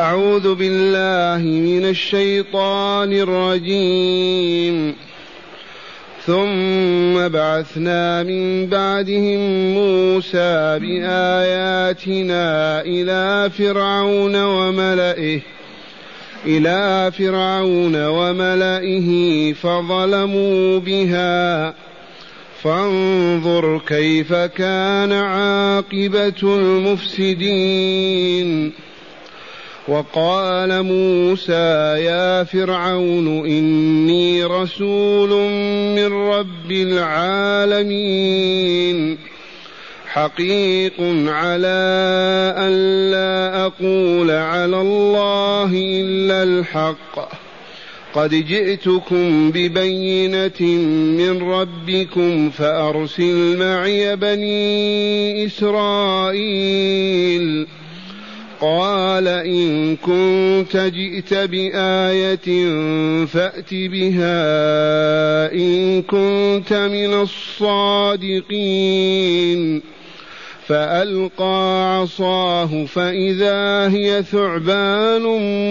أعوذ بالله من الشيطان الرجيم. ثم بعثنا من بعدهم موسى بآياتنا إلى فرعون وملئه إلى فرعون وملئه فظلموا بها. فانظر كيف كان عاقبة المفسدين. وقال موسى يا فرعون إني رسول من رب العالمين. حقيق على أن لا أقول على الله إلا الحق. قد جئتكم ببينة من ربكم فأرسل معي بني إسرائيل. قال إن كنت جئت بآية فأت بها إن كنت من الصادقين. فألقى عصاه فإذا هي ثعبان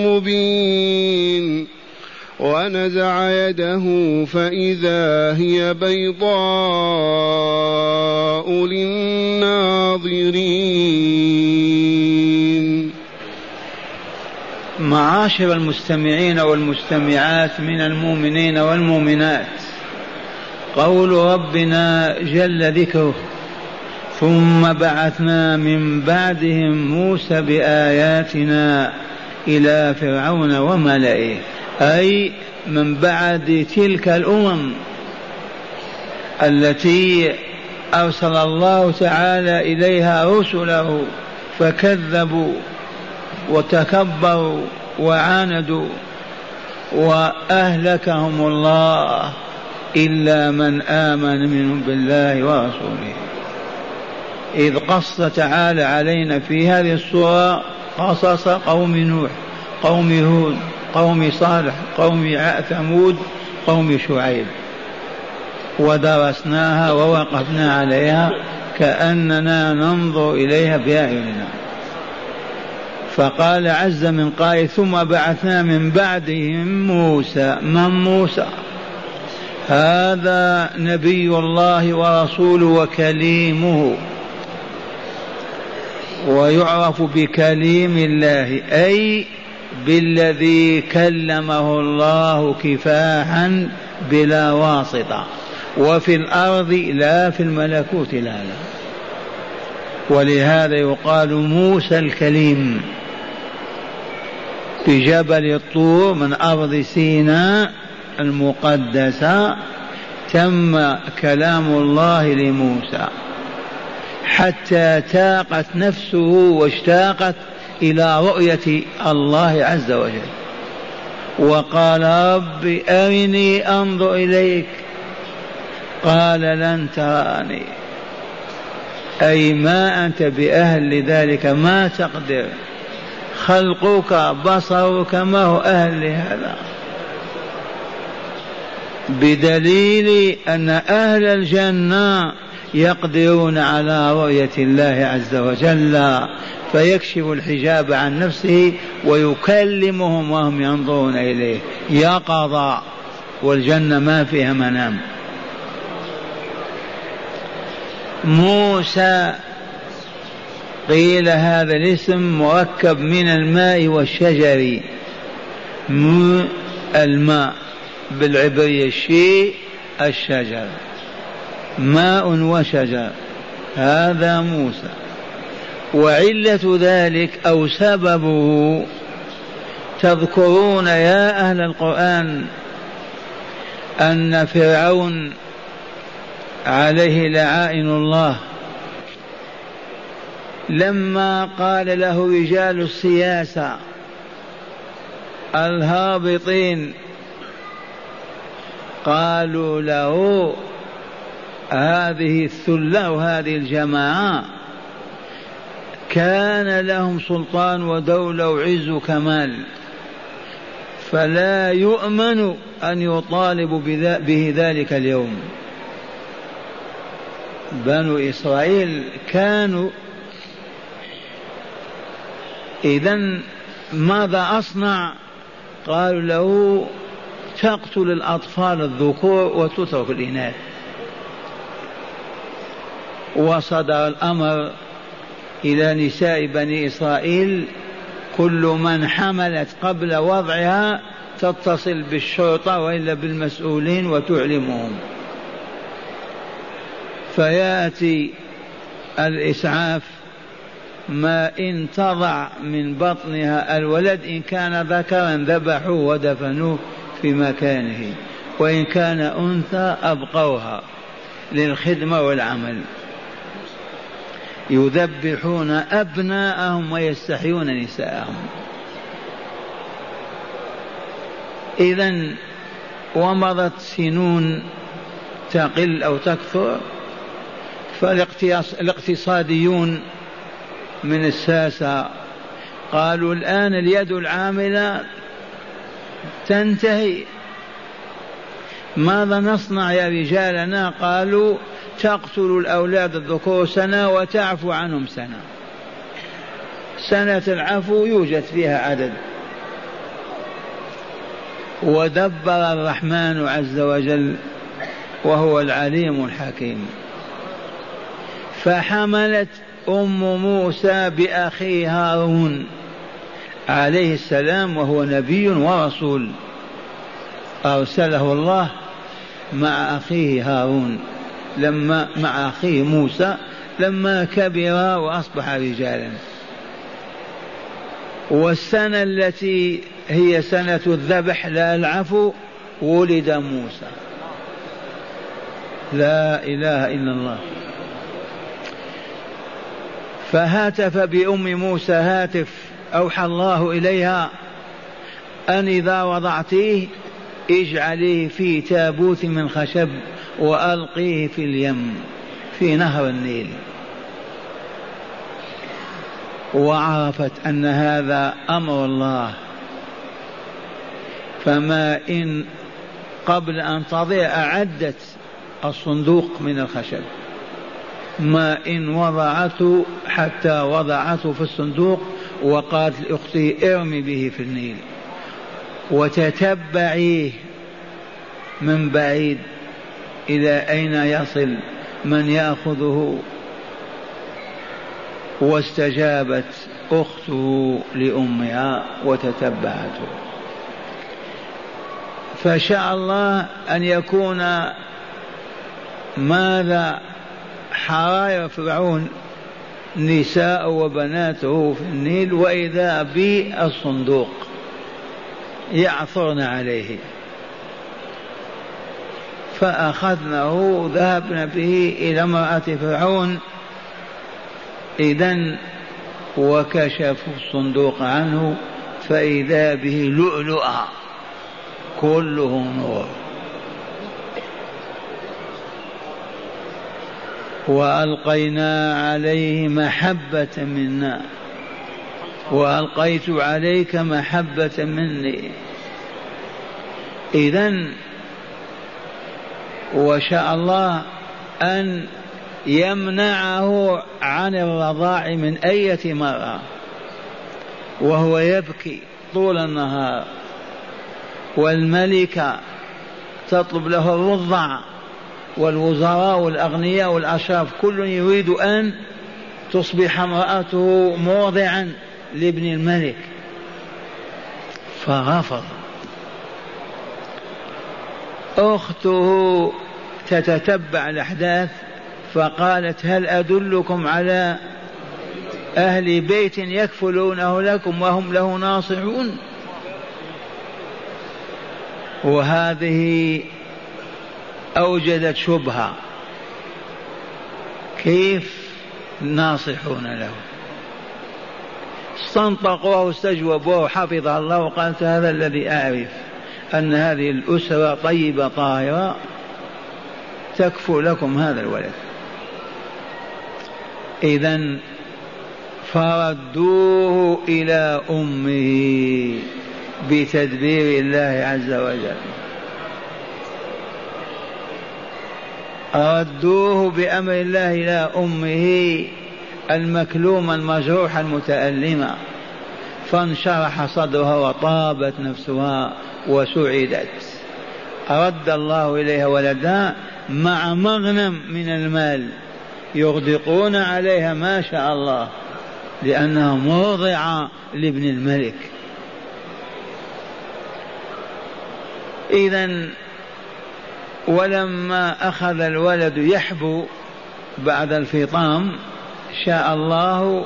مبين. ونزع يده فإذا هي بيضاء للناظرين. معاشر المستمعين والمستمعات من المؤمنين والمؤمنات قول ربنا جل ذكره ثم بعثنا من بعدهم موسى بآياتنا إلى فرعون وملئه. أي من بعد تلك الأمم التي أرسل الله تعالى إليها رسله فكذبوا وتكبروا وعاندوا وأهلكهم الله إلا من آمن منهم بالله ورسوله. إذ قص تعالى علينا في هذه السورة قصص قوم نوح قوم هود قوم صالح قوم ثمود قوم شعيب. ودرسناها ووقفنا عليها كأننا ننظر إليها بأعيننا فقال عز من قائل ثم بعثنا من بعدهم موسى. من موسى؟ هذا نبي الله ورسوله وكليمه. ويعرف بكليم الله أي بالذي كلمه الله كفاحا بلا واسطة. وفي الأرض لا في الملكوت لا لا. ولهذا يقال موسى الكليم في جبل الطور من أرض سيناء المقدسة تم كلام الله لموسى. حتى تاقت نفسه واشتاقت إلى رؤية الله عز وجل. وقال رب أرني أنظر إليك. قال لن تراني. أي ما أنت بأهل لذلك ما تقدر. خلقك بصرك ما هو أهل لهذا؟ بدليل أن أهل الجنة يقدرون على رؤية الله عز وجل. فيكشف الحجاب عن نفسه ويكلمهم وهم ينظرون إليه. يقظة والجنة ما فيها منام. موسى قيل هذا الاسم مركب من الماء والشجر. الماء بالعبرية الشيء الشجر. ماء وشجر. هذا موسى. وعلة ذلك أو سببه تذكرون يا أهل القرآن أن فرعون عليه لعائن الله. لما قال له رجال السياسة الهابطين قالوا له هذه الثلة وهذه الجماعة كان لهم سلطان ودولة وعز وكمال. فلا يؤمن أن يطالبوا به ذلك اليوم. بنو إسرائيل كانوا إذا ماذا أصنع؟ قالوا له تقتل الأطفال الذكور وتترك الإناث. وصدر الأمر إلى نساء بني إسرائيل كل من حملت قبل وضعها تتصل بالشرطة وإلا بالمسؤولين وتعلمهم. فيأتي الإسعاف ما إن تضع من بطنها الولد إن كان ذكرا ذبحوه ودفنوه في مكانه وإن كان أنثى أبقوها للخدمة والعمل. يذبحون أبناءهم ويستحيون نساءهم. إذا ومضت سنون تقل أو تكثر فالاقتصاديون من الساسة قالوا الآن اليد العاملة تنتهي. ماذا نصنع يا رجالنا؟ قالوا تقتل الأولاد الذكور سنة وتعفو عنهم سنة. سنة العفو يوجد فيها عدد. ودبر الرحمن عز وجل وهو العليم الحكيم. فحملت أم موسى باخيه هارون عليه السلام وهو نبي ورسول. أرسله الله مع أخيه هارون لما مع أخيه موسى لما كبر وأصبح رجالا. والسنة التي هي سنة الذبح لا العفو ولد موسى. لا إله إلا الله. فهاتف بأم موسى هاتف أوحى الله إليها أن إذا وضعتيه اجعليه في تابوت من خشب وألقيه في اليم في نهر النيل. وعرفت أن هذا أمر الله. فما إن قبل أن تضيع أعدت الصندوق من الخشب. ما إن وضعته حتى وضعته في الصندوق وقالت لأختي ارمي به في النيل. وتتبعيه من بعيد. إلى أين يصل؟ من يأخذه؟ واستجابت أخته لأمها وتتبعته. فشاء الله أن يكون ماذا حرايا فرعون نساء وبناته في النيل وإذا بالصندوق يعثرن عليه. فأخذناه ذهبنا به إلى امرأة فرعون. إذا وكشفوا الصندوق عنه فإذا به لؤلؤا. كله نور. وألقينا عليه محبة منا. وألقيت عليك محبة مني. اذا وشاء الله أن يمنعه عن الرضاع من أية مرة وهو يبكي طول النهار. والملكة تطلب له الرضع والوزراء والأغنياء والأشراف كل يريد أن تصبح امرأته موضعا. لابن الملك. فرفض أخته تتتبع الأحداث فقالت هل أدلكم على أهل بيت يكفلونه لكم وهم له ناصحون؟ وهذه أوجدت شبهة. كيف ناصحون له؟ استنطقوه واستجوبوه حفظ الله وقالت هذا الذي أعرف أن هذه الأسرة طيبة طاهرة تكفو لكم هذا الولد. إذا فردوه إلى أمه بتدبير الله عز وجل. ردوه بأمر الله إلى أمه المكلومة المجروحة المتألمة فانشرح صدرها وطابت نفسها وسعدت. رد الله إليها ولدها مع مغنم من المال. يغدقون عليها ما شاء الله لأنها مرضعة لابن الملك. إذا ولما أخذ الولد يحبو بعد الفطام شاء الله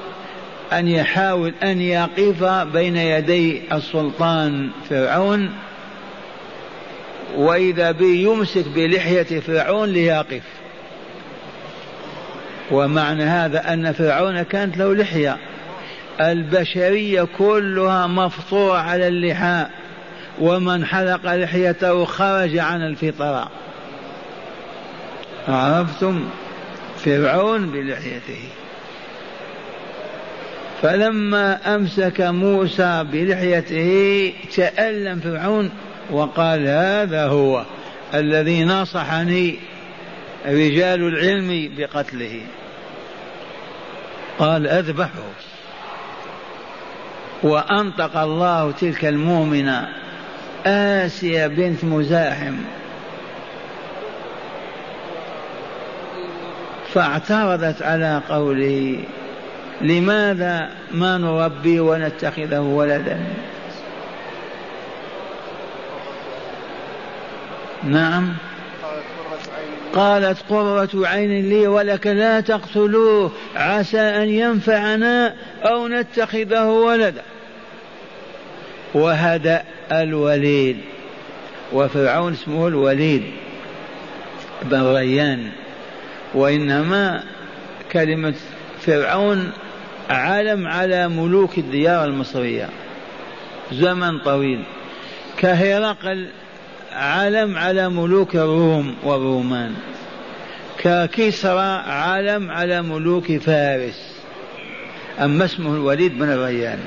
أن يحاول أن يقف بين يدي السلطان فرعون وإذا به يمسك بلحية فرعون ليقف. ومعنى هذا أن فرعون كانت له لحية. البشرية كلها مفطورة على اللحاء ومن حلق لحيته خرج عن الفطرة. عرفتم؟ فرعون بلحيته. فلما أمسك موسى بلحيته تألم فرعون وقال هذا هو الذي نصحني رجال العلم بقتله. قال أذبحه. وأنطق الله تلك المؤمنة آسيا بنت مزاحم. فاعترضت على قوله لماذا ما نربي ونتخذه ولدا؟ نعم. قالت قرة عين لي ولك لا تقتلوه عسى أن ينفعنا أو نتخذه ولدا. وهدأ الوليد وفرعون اسمه الوليد بن ريان. وإنما كلمة فرعون علم على ملوك الديار المصرية. زمن طويل. كهرقل علم على ملوك الروم والرومان ككسرى علم على ملوك فارس. أما اسمه الوليد بن الريان.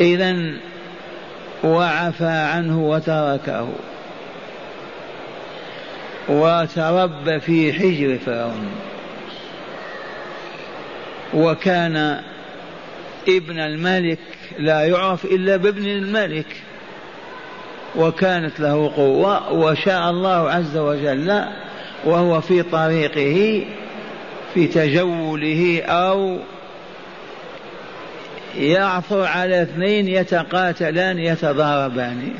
إذا وعفى عنه وتركه. وتربى في حجر فرعون. وكان ابن الملك لا يعرف إلا بابن الملك وكانت له قوة وشاء الله عز وجل وهو في طريقه في تجوله أو يعثر على اثنين يتقاتلان يتضاربان.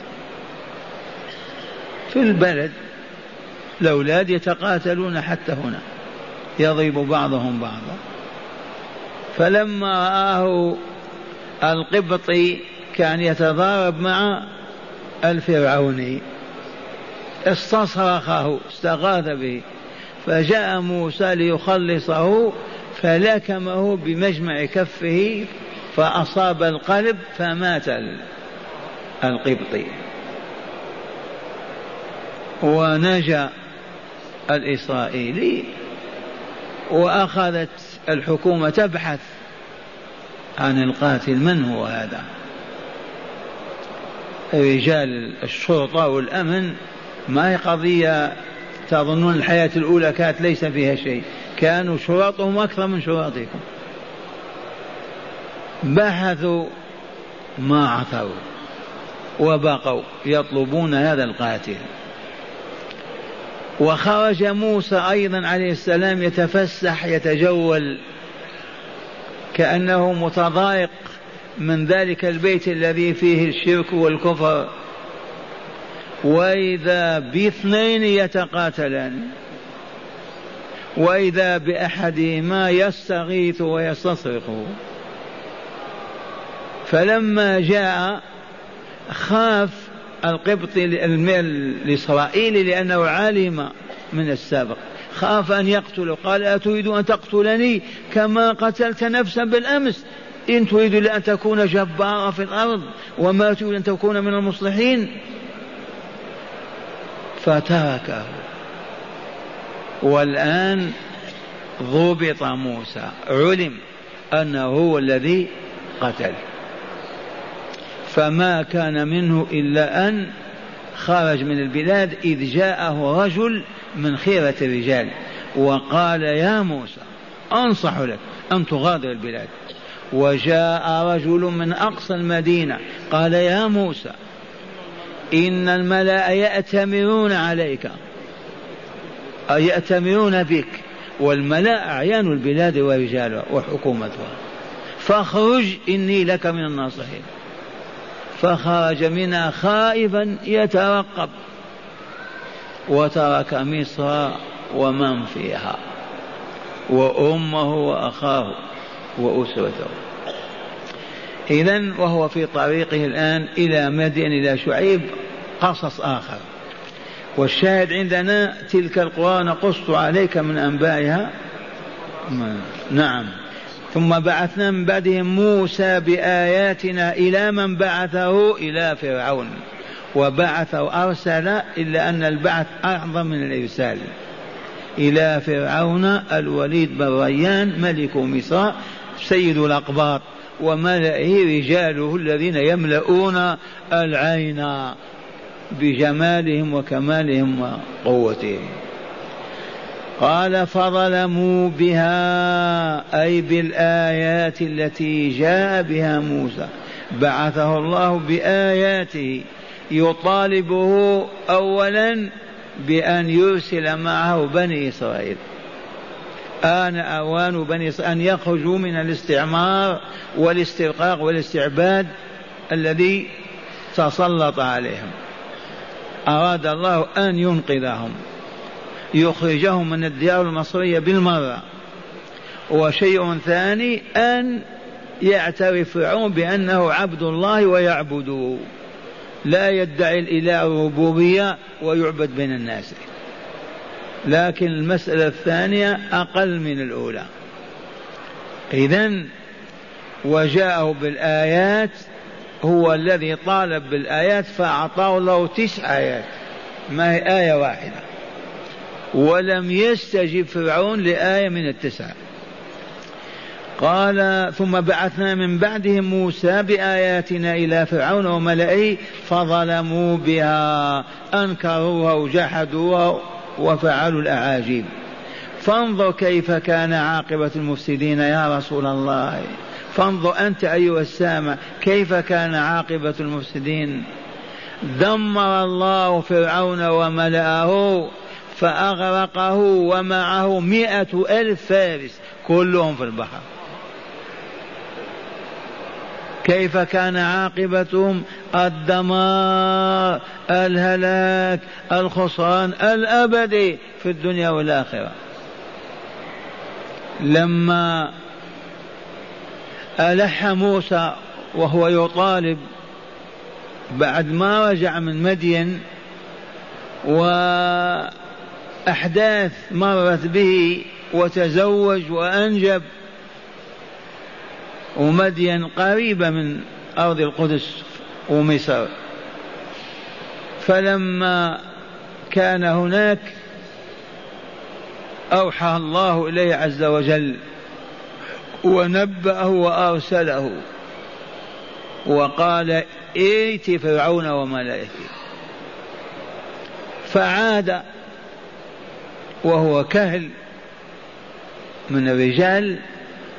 في البلد الأولاد يتقاتلون حتى هنا يضرب بعضهم بعضا. فلما رآه القبطي كان يتضارب مع الفرعوني استصرخه استغاث به. فجاء موسى ليخلصه فلكمه بمجمع كفه فأصاب القلب فمات القبطي. ونجا الإسرائيلي وأخذت الحكومة تبحث عن القاتل من هو هذا؟ رجال الشرطة والأمن ما هي قضية تظنون الحياة الأولى كانت ليس فيها شيء؟ كانوا شرطهم أكثر من شرطكم بحثوا ما عثروا وبقوا يطلبون هذا القاتل. وخرج موسى أيضا عليه السلام يتفسح يتجول كأنه متضايق من ذلك البيت الذي فيه الشرك والكفر. وإذا باثنين يتقاتلان وإذا باحدهما يستغيث ويستصرخ فلما جاء خاف القبطي الاسرائيلي لأنه علم من السابق. خاف أن يقتله قال اتريد أن تقتلني كما قتلت نفسا بالأمس؟ إن تريد أن تكون جبارا في الأرض وما تريد أن تكون من المصلحين. فتركه. والآن ضبط موسى. علم أنه هو الذي قتل. فما كان منه إلا أن خرج من البلاد إذ جاءه رجل من خيرة الرجال وقال يا موسى أنصح لك أن تغادر البلاد. وجاء رجل من أقصى المدينة قال يا موسى إن الملأ يأتمرون عليك يأتمرون بك والملأ أعيان البلاد ورجالها وحكومتها. فاخرج إني لك من الناصحين. فخرج منها خائفا يترقب وترك مصر ومن فيها وأمه وأخاه وأسرته. إذا وهو في طريقه الآن إلى مدين إلى شعيب قصص آخر. والشاهد عندنا تلك القرى نقص عليك من أنبائها. نعم. ثم بعثنا من بعدهم موسى بآياتنا إلى من بعثه إلى فرعون وبعث وأرسل إلا أن البعث أعظم من الإرسال. إلى فرعون الوليد بن ريان ملك مصر سيد الأقباط وملئه رجاله الذين يملؤون العين بجمالهم وكمالهم وقوتهم. قال فظلموا بها أي بالآيات التي جاء بها موسى. بعثه الله بآياته. يطالبه أولا بأن يرسل معه بني إسرائيل. آن أوان بني إسرائيل أن يخرجوا من الاستعمار والاسترقاق والاستعباد الذي تسلط عليهم. أراد الله أن ينقذهم. يخرجهم من الديار المصرية بالمرة وشيء ثاني أن يعترف فرعون بأنه عبد الله ويعبده. لا يدعي الإله الربوبية ويعبد بين الناس. لكن المسألة الثانية أقل من الأولى. إذا وجاءه بالآيات هو الذي طالب بالآيات فأعطاه الله تسع آيات. ما هي؟ آية واحدة. ولم يستجب فرعون لآية من التسعة. قال ثم بعثنا من بعدهم موسى بآياتنا إلى فرعون وملئه فظلموا بها أنكروها وجحدوها وفعلوا الأعاجيب. فانظر كيف كان عاقبة المفسدين يا رسول الله. فانظر أنت أيها السامع كيف كان عاقبة المفسدين؟ دمر الله فرعون وملأه فأغرقه ومعه مئة ألف فارس كلهم في البحر. كيف كان عاقبتهم؟ الدمار الهلاك الخسران الأبدي في الدنيا والآخرة. لما ألح موسى وهو يطالب بعد ما رجع من مدين وأحداث مرت به وتزوج وأنجب ومدين قريبة من أرض القدس ومصر. فلما كان هناك أوحى الله إليه عز وجل ونبأه وأرسله وقال ائت فرعون وملئه فعاد وهو كهل من الرجال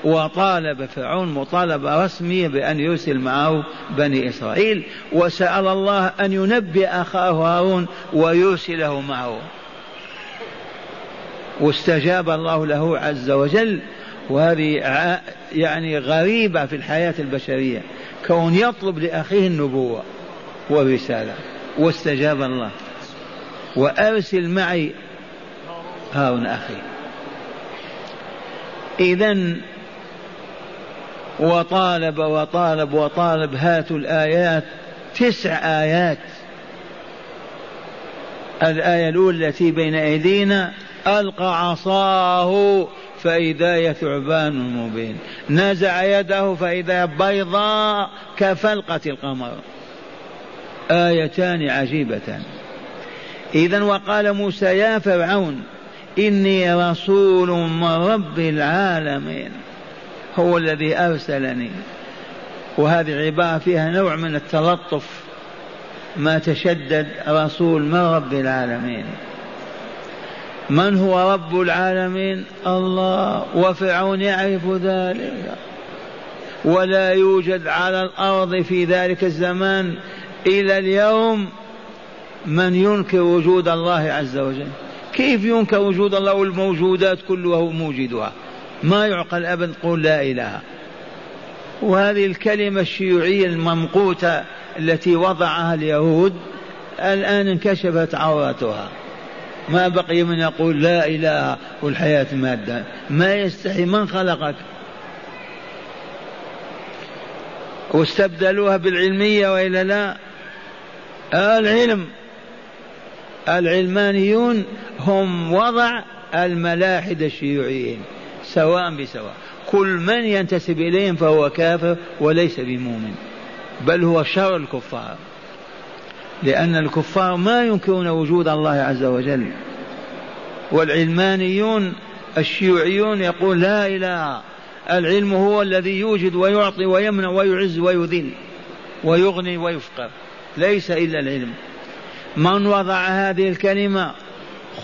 وطالب فرعون مطالبة رسمية بأن يرسل معه بني إسرائيل وسأل الله أن ينبئ أخاه هارون ويرسله معه. واستجاب الله له عز وجل وهذه يعني غريبة في الحياة البشرية. كون يطلب لأخيه النبوة والرسالة. واستجاب الله. وأرسل معي هارون أخي. إذا وطالب وطالب وطالب هاتوا الآيات تسع آيات. الآية الأولى التي بين أيدينا ألقى عصاه فإذا هي ثعبان مبين. نزع يده فإذا بيضاء كفلقة القمر. آيتان عجيبتان. إذا وقال موسى يا فرعون إني رسول من رب العالمين. هو الذي أرسلني. وهذه عبارة فيها نوع من التلطف. ما تشدد رسول من رب العالمين. من هو رب العالمين؟ الله. وفرعون يعرف ذلك. ولا يوجد على الأرض في ذلك الزمان إلى اليوم من ينكر وجود الله عز وجل. كيف ينكر وجود الله والموجودات كلها موجودها ما يعقل أبدا قول لا إله. وهذه الكلمة الشيوعية الممقوتة التي وضعها اليهود الآن انكشفت عورتها ما بقي من يقول لا إله والحياة مادة. ما يستحي من خلقك؟ واستبدلوها بالعلمية وإلا لا؟ العلم. العلمانيون هم وضع الملاحدة الشيوعيين سواء بسواء. كل من ينتسب إليهم فهو كافر وليس بمؤمن بل هو شر الكفار. لأن الكفار ما ينكرون وجود الله عز وجل. والعلمانيون الشيوعيون يقول لا إله العلم هو الذي يوجد ويعطي ويمنع ويعز ويذل ويغني ويفقر ليس إلا العلم. من وضع هذه الكلمة؟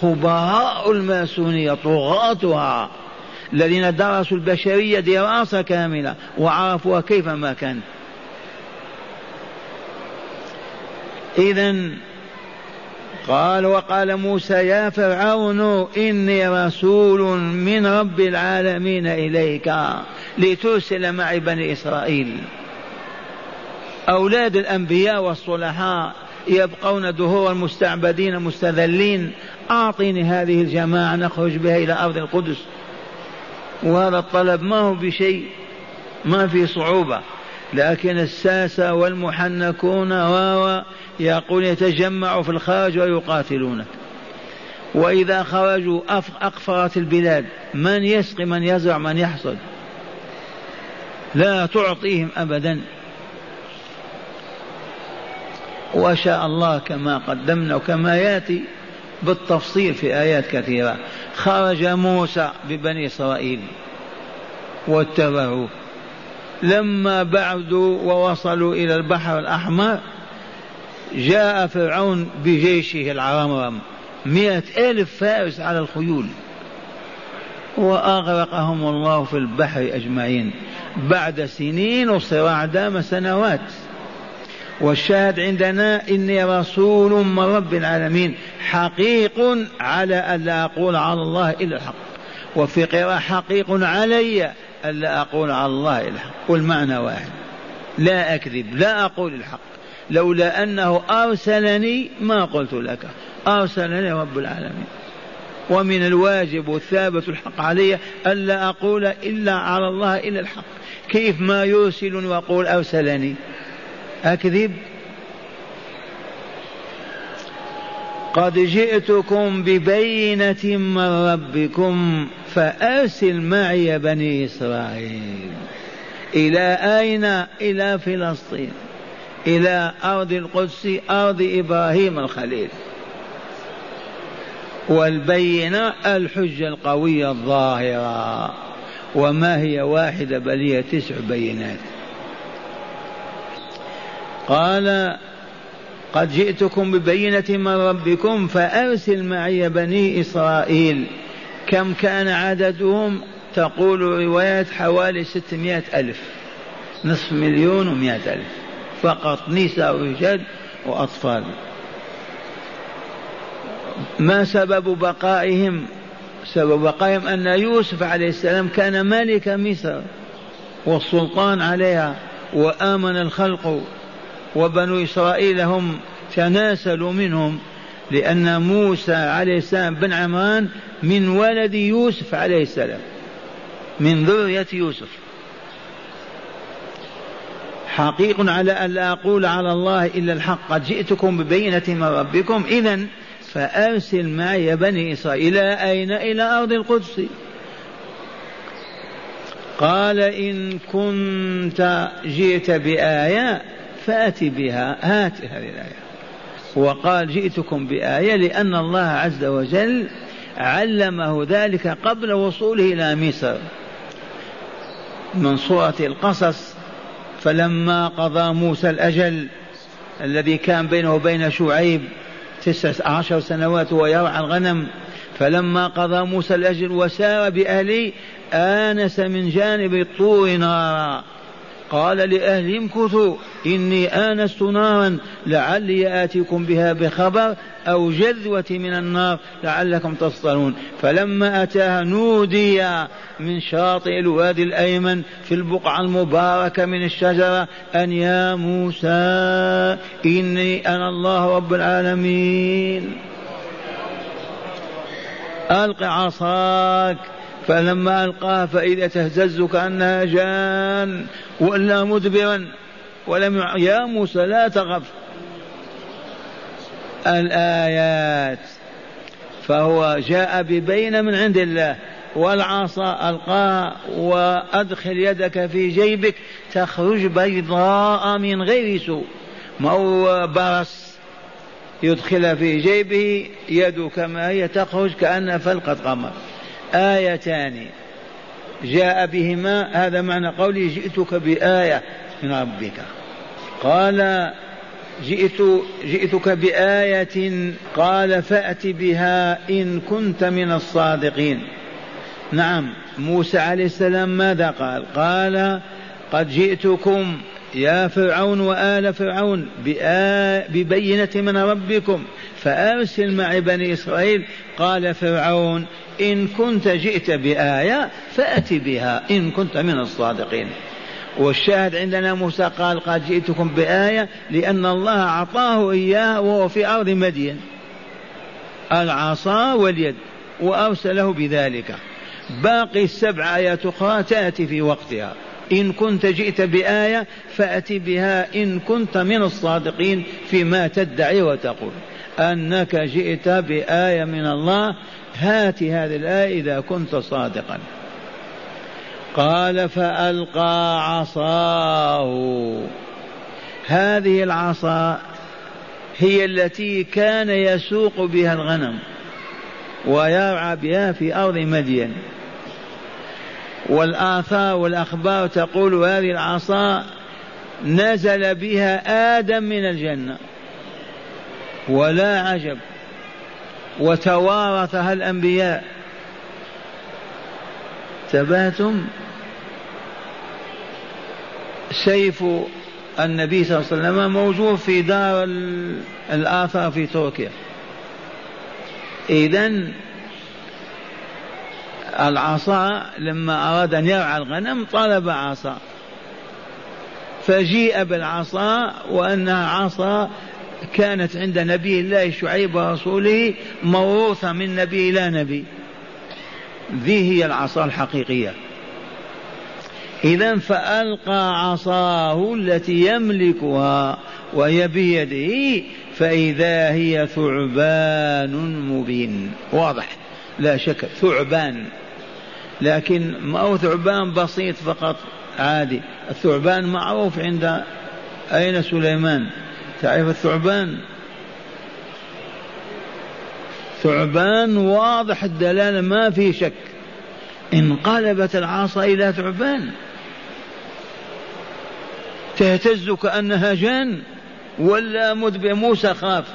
خبراء الماسونية طغاتها الذين درسوا البشرية دراسة كاملة وعرفوها كيف ما كانت إذا قال وقال موسى يا فرعون إني رسول من رب العالمين إليك لترسل معي بني إسرائيل. أولاد الأنبياء والصلحاء يبقون دهورا مستعبدين مستذلين. أعطني هذه الجماعة نخرج بها إلى أرض القدس. وهذا الطلب ما هو بشيء ما في صعوبة. لكن الساسة والمحنكون و يقول يتجمعوا في الخارج ويقاتلونك. وإذا خرجوا أقفرت البلاد من يسقي من يزرع من يحصد؟ لا تعطيهم أبدا. وشاء الله كما قدمنا وكما ياتي بالتفصيل في آيات كثيرة. خرج موسى ببني إسرائيل واتبعوه. لما بعدوا ووصلوا إلى البحر الأحمر جاء فرعون بجيشه العرمرم. مئة ألف فارس على الخيول. وأغرقهم الله في البحر أجمعين. بعد سنين وصراع دام سنوات. والشاهد عندنا إني رسول من رب العالمين حقيق على أن لا أقول على الله إلا الحق وفي قراءة حقيق علي ألا أقول على الله إلا الحق. والمعنى واحد لا أكذب لا أقول الحق لولا أنه أرسلني ما قلت لك أرسلني رب العالمين. ومن الواجب والثابت الحق علي ألا أقول إلا على الله إلا الحق. كيف ما يرسلني وأقول أرسلني؟ أكذب؟ قد جئتكم ببينة من ربكم فأرسل معي بني إسرائيل. إلى أين؟ إلى فلسطين. إلى أرض القدس أرض إبراهيم الخليل. والبينة الحجة القوية الظاهرة. وما هي واحدة بل هي تسع بينات. قال قد جئتكم ببينة من ربكم فأرسل معي بني إسرائيل. كم كان عددهم؟ تقول روايات حوالي ستمائة ألف نصف مليون ومائة ألف فقط نساء ورجال وأطفال. ما سبب بقائهم؟ سبب بقائهم أن يوسف عليه السلام كان ملك مصر والسلطان عليها وآمن الخلق وبنو إسرائيل هم تناسلوا منهم لأن موسى عليه السلام بن عمران من ولد يوسف عليه السلام من ذرية يوسف. حقيق على أن لا أقول على الله إلا الحق قد جئتكم ببينة من ربكم إذا فأرسل معي بني إسرائيل إلى أين؟ إلى أرض القدس. قال إن كنت جئت بآية فأت بها. هات هذه الآية. وقال جئتكم بآية لأن الله عز وجل علمه ذلك قبل وصوله إلى مصر. من سورة القصص فلما قضى موسى الأجل الذي كان بينه وبين شعيب تسع عشر سنوات ويرعى الغنم فلما قضى موسى الأجل وسار بأهله آنس من جانب الطور نارا. قال لأهلهم كثوا إني آنست نارا لعلي آتيكم بها بخبر أو جذوة من النار لعلكم تصطلون فلما أتاها نودي من شاطئ الوادي الأيمن في البقعة المباركة من الشجرة أن يا موسى إني أنا الله رب العالمين. ألق عصاك. فلما ألقاها فإذا تهتز كأنها جان ولا مدبرا. ولم يا موسى لا تخف. الآيات. فهو جاء ببين من عند الله. والعصا ألقاها وأدخل يدك في جيبك. تخرج بيضاء من غير سوء. ما هو برص. يدخل في جيبه يد كما هي تخرج كأنها فلقة قمر. آيتان. جاء بهما هذا معنى قولي جئتك بآية من ربك. قال جئت جئتك بآية قال فأت بها إن كنت من الصادقين. نعم موسى عليه السلام ماذا قال؟ قال قد جئتكم يا فرعون وآل فرعون ببينة من ربكم فأرسل معي بني إسرائيل. قال فرعون إن كنت جئت بآية فأت بها إن كنت من الصادقين. والشاهد عندنا موسى قال قد جئتكم بآية لأن الله أعطاه إياه وهو في أرض مدين. العصا واليد وأرسله بذلك. باقي السبع آيات أخرى تأتي في وقتها. إن كنت جئت بآية فأت بها إن كنت من الصادقين فيما تدعي وتقول. أنك جئت بآية من الله هات هذه الآية إذا كنت صادقا. قال فألقى عصاه. هذه العصا هي التي كان يسوق بها الغنم ويرعى بها في أرض مدين. والآثار والأخبار تقول هذه العصا نزل بها آدم من الجنة. ولا عجب. وتوارثها الأنبياء تباتم سيف النبي صلى الله عليه وسلم موجود في دار الآثار في تركيا. إذا العصا لما أراد أن يرعى الغنم طلب عصا. فجيء بالعصا وأنها عصا كانت عند نبي الله شعيب ورسوله موروثة من نبي إلى نبي. ذي هي العصا الحقيقية. إذا فألقى عصاه التي يملكها وهي بيده فإذا هي ثعبان مبين. واضح. لا شك ثعبان. لكن ما هو ثعبان بسيط فقط؟ عادي. الثعبان معروف عند أين سليمان؟ تعرف الثعبان ثعبان واضح الدلالة ما في شك. انقلبت العصا إلى ثعبان. تهتز كأنها جان ولا مدبر موسى خاف.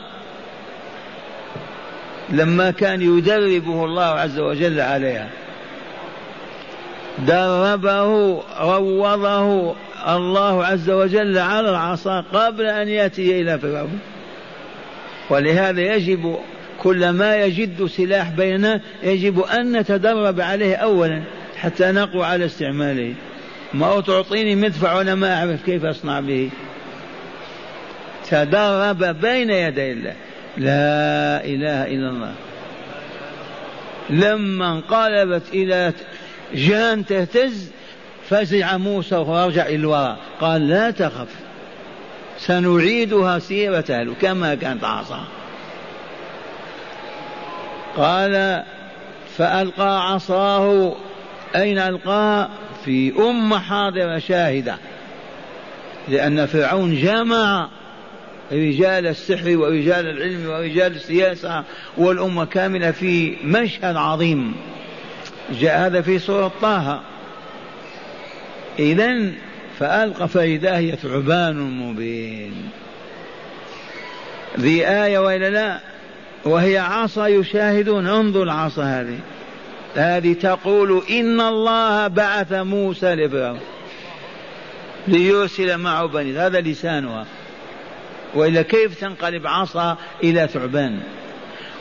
لما كان يدربه الله عز وجل عليها. دربه روضه الله عز وجل على العصا قبل أن يأتي إلى فرعون. ولهذا يجب كل ما يجد سلاح بيننا يجب أن نتدرب عليه أولا حتى نقوى على استعماله. ما تعطيني مدفع وأنا ما أعرف كيف أصنع به. تدرب بين يدي الله. لا إله إلا الله. لما انقلبت إلى جان تهتز فزع موسى ورجع إلى الوراء قال لا تخف سنعيدها سيرتها كما كانت عصا قال فألقى عصاه أين ألقاها في أمة حاضرة شاهدة. لأن فرعون جمع رجال السحر ورجال العلم ورجال السياسة والأمة كاملة في مشهد عظيم. جاء هذا في سورة طه. إذا فألقى فإذا هي ثعبان مبين. ذي آية وإلا لا؟ وهي عصا يشاهدون. انظر العصا هذه. هذه تقول إن الله بعث موسى لفرعون ليرسل معه بني. هذا لسانها. وإلا كيف تنقلب عصا إلى ثعبان؟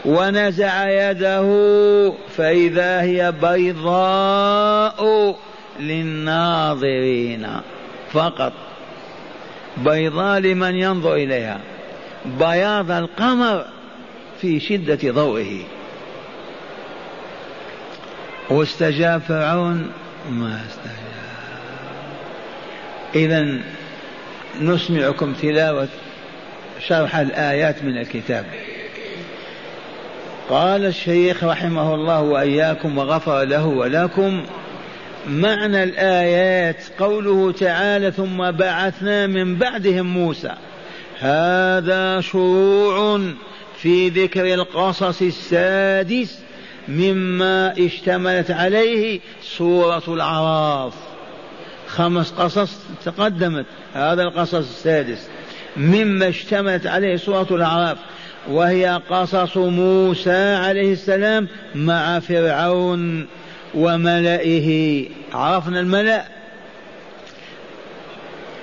ونزع يده فإذا هي بيضاء للناظرين فقط. بيضاء لمن ينظر إليها. بياض القمر في شدة ضوئه. واستجاب فرعون. ما استجاب. إذا نسمعكم تلاوة شرح الآيات من الكتاب. قال الشيخ رحمه الله وإياكم وغفر له ولكم معنى الآيات قوله تعالى ثم بعثنا من بعدهم موسى. هذا شروع في ذكر القصص السادس مما اشتملت عليه سورة الأعراف. خمس قصص تقدمت هذا القصص السادس. مما اشتملت عليه سورة الأعراف. وهي قصص موسى عليه السلام مع فرعون وملئه. عرفنا الملأ؟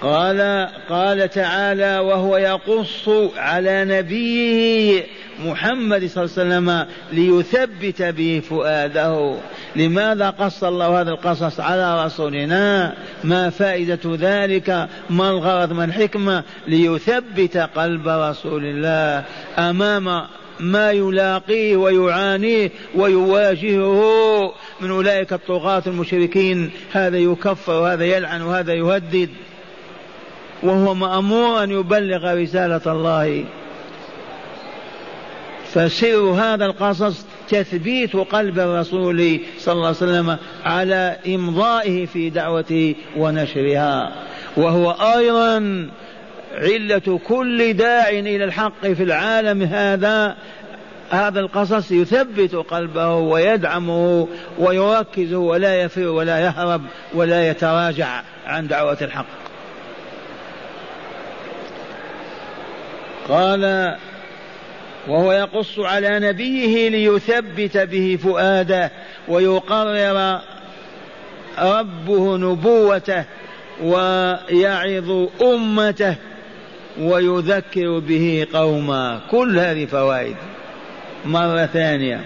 قال قال تعالى وهو يقص على نبيه محمد صلى الله عليه وسلم ليثبت به فؤاده. لماذا قص الله هذا القصص على رسولنا؟ ما فائدة ذلك؟ ما الغرض؟ ما الحكمة؟ ليثبت قلب رسول الله أمام ما يلاقيه ويعانيه ويواجهه. من أولئك الطغاة المشركين. هذا يكفر وهذا يلعن وهذا يهدد. وهو مأمور أن يبلغ رسالة الله. فسر هذا القصص تثبيت قلب الرسول صلى الله عليه وسلم على إمضائه في دعوته ونشرها. وهو أيضا علة كل داع إلى الحق في العالم. هذا هذا القصص يثبت قلبه ويدعمه ويركزه ولا يفر ولا يهرب ولا يتراجع عن دعوة الحق. قال وهو يقص على نبيه ليثبت به فؤاده ويقرر ربه نبوته ويعظ أمته ويذكر به قوما كل هذه فوائد. مرة ثانية.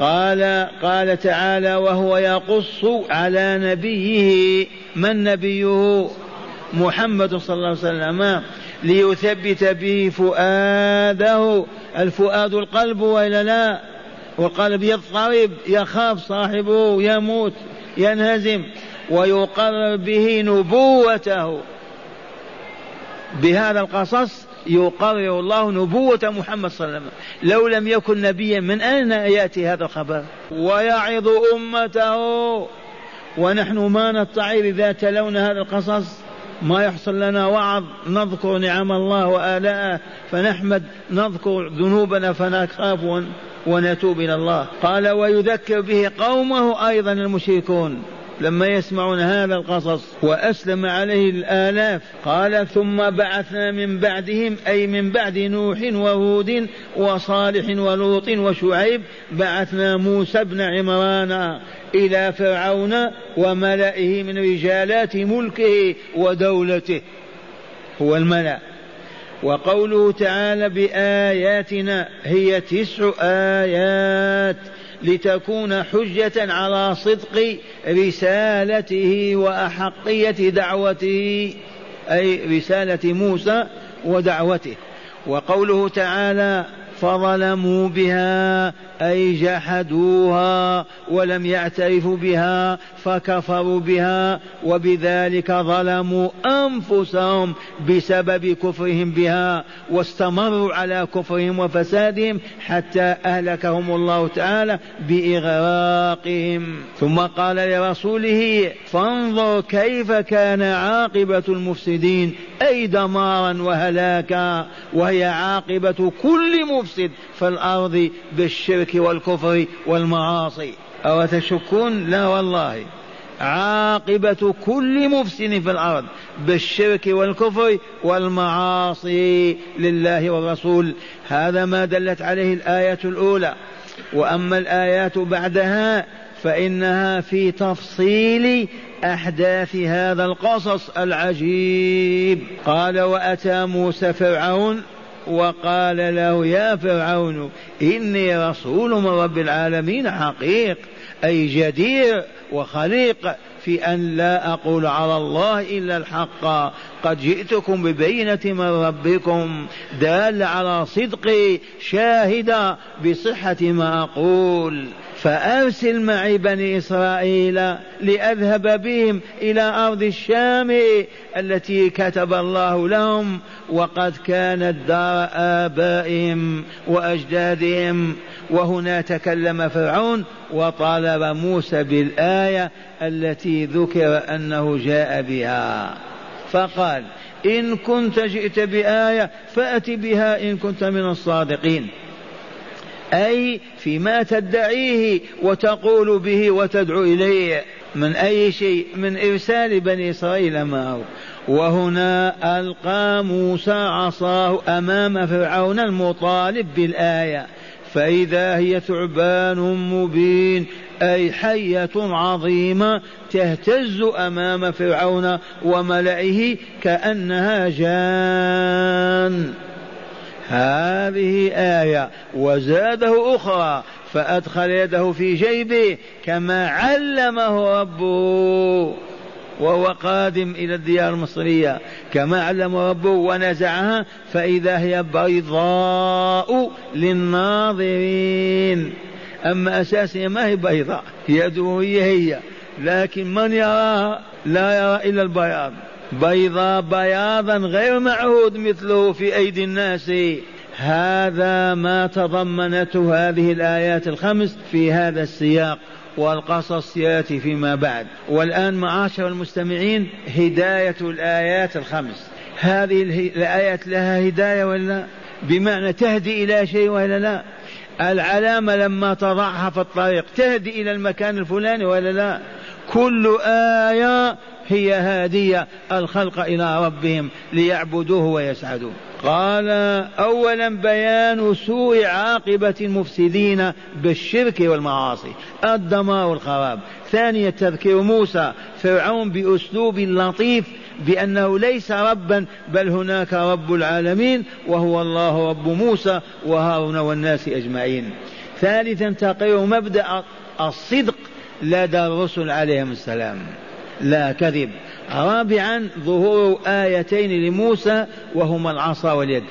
قال قال تعالى وهو يقص على نبيه. من نبيه؟ محمد صلى الله عليه وسلم. ليثبت به فؤاده. الفؤاد القلب وإلا لا؟ والقلب يضطرب يخاف صاحبه يموت ينهزم ويقرر به نبوته. بهذا القصص يقرر الله نبوة محمد صلى الله عليه وسلم. لو لم يكن نبيا من أين يأتي هذا الخبر؟ ويعظ أمته. ونحن ما نتعظ إذا تلونا هذا القصص؟ ما يحصل لنا وعظ نذكر نعم الله وآلاءه فنحمد نذكر ذنوبنا فنخاف ونتوب إلى الله. قال ويذكر به قومه أيضا المشركون. لما يسمعون هذا القصص وأسلم عليه الآلاف قال ثم بعثنا من بعدهم أي من بعد نوح وهود وصالح ولوط وشعيب بعثنا موسى بن عمران إلى فرعون وملئه من رجالات ملكه ودولته. هو الملأ. وقوله تعالى بآياتنا هي تسع آيات. لتكون حجة على صدق رسالته وأحقية دعوته أي رسالة موسى ودعوته. وقوله تعالى فظلموا بها أي جحدوها ولم يعترفوا بها فكفروا بها وبذلك ظلموا أنفسهم بسبب كفرهم بها واستمروا على كفرهم وفسادهم حتى أهلكهم الله تعالى بإغراقهم. ثم قال لرسوله فانظر كيف كان عاقبة المفسدين أي دمارا وهلاكا وهي عاقبة كل مفسد في الأرض بالشرك والكفر والمعاصي. أو تشكون لا والله. عاقبة كل مفسد في الأرض بالشرك والكفر والمعاصي لله والرسول. هذا ما دلت عليه الآية الأولى. وأما الآيات بعدها فإنها في تفصيل أحداث هذا القصص العجيب. قال وأتى موسى فرعون وقال له يا فرعون إني رسول من رب العالمين حقيق أي جدير وخليق في أن لا أقول على الله إلا الحق. قد جئتكم ببينة من ربكم دال على صدقي شاهدا بصحة ما أقول. فأرسل معي بني إسرائيل لأذهب بهم إلى أرض الشام التي كتب الله لهم وقد كانت دار آبائهم وأجدادهم. وهنا تكلم فرعون وطالب موسى بالآية التي ذكر أنه جاء بها. فقال إن كنت جئت بآية فأت بها إن كنت من الصادقين. أي فيما تدعيه وتقول به وتدعو إليه. من أي شيء؟ من إرسال بني إسرائيل معه وهنا ألقى موسى عصاه أمام فرعون المطالب بالآية. فإذا هي ثعبان مبين أي حية عظيمة تهتز أمام فرعون وملئه كأنها جان. هذه آية وزاده أخرى فأدخل يده في جيبه كما علمه ربه وهو قادم إلى الديار المصرية. كما علم ربه ونزعها فإذا هي بيضاء للناظرين. أما أساسها ما هي بيضاء يده هي هي لكن من يراها؟ لا يرى إلا البياض. بيضاء بياضا غير معهود مثله في أيدي الناس. هذا ما تضمنته هذه الآيات الخمس في هذا السياق والقصص يأتي فيما بعد. والآن معاشر المستمعين هداية الآيات الخمس. هذه الآيات لها هداية ولا؟ بمعنى تهدي إلى شيء ولا لا؟ العلامة لما تضعها في الطريق تهدي إلى المكان الفلاني ولا لا؟ كل آية هي هادية الخلق إلى ربهم ليعبدوه ويسعدوا قال اولا بيان سوء عاقبة المفسدين بالشرك والمعاصي الدمار والخراب. ثانيا تذكير موسى فرعون بأسلوب لطيف بأنه ليس ربا بل هناك رب العالمين وهو الله رب موسى وهارون والناس أجمعين. ثالثا تقرير مبدأ الصدق لدى الرسل عليهم السلام. لا كذب. رابعا ظهور آيتين لموسى وهما العصا واليد.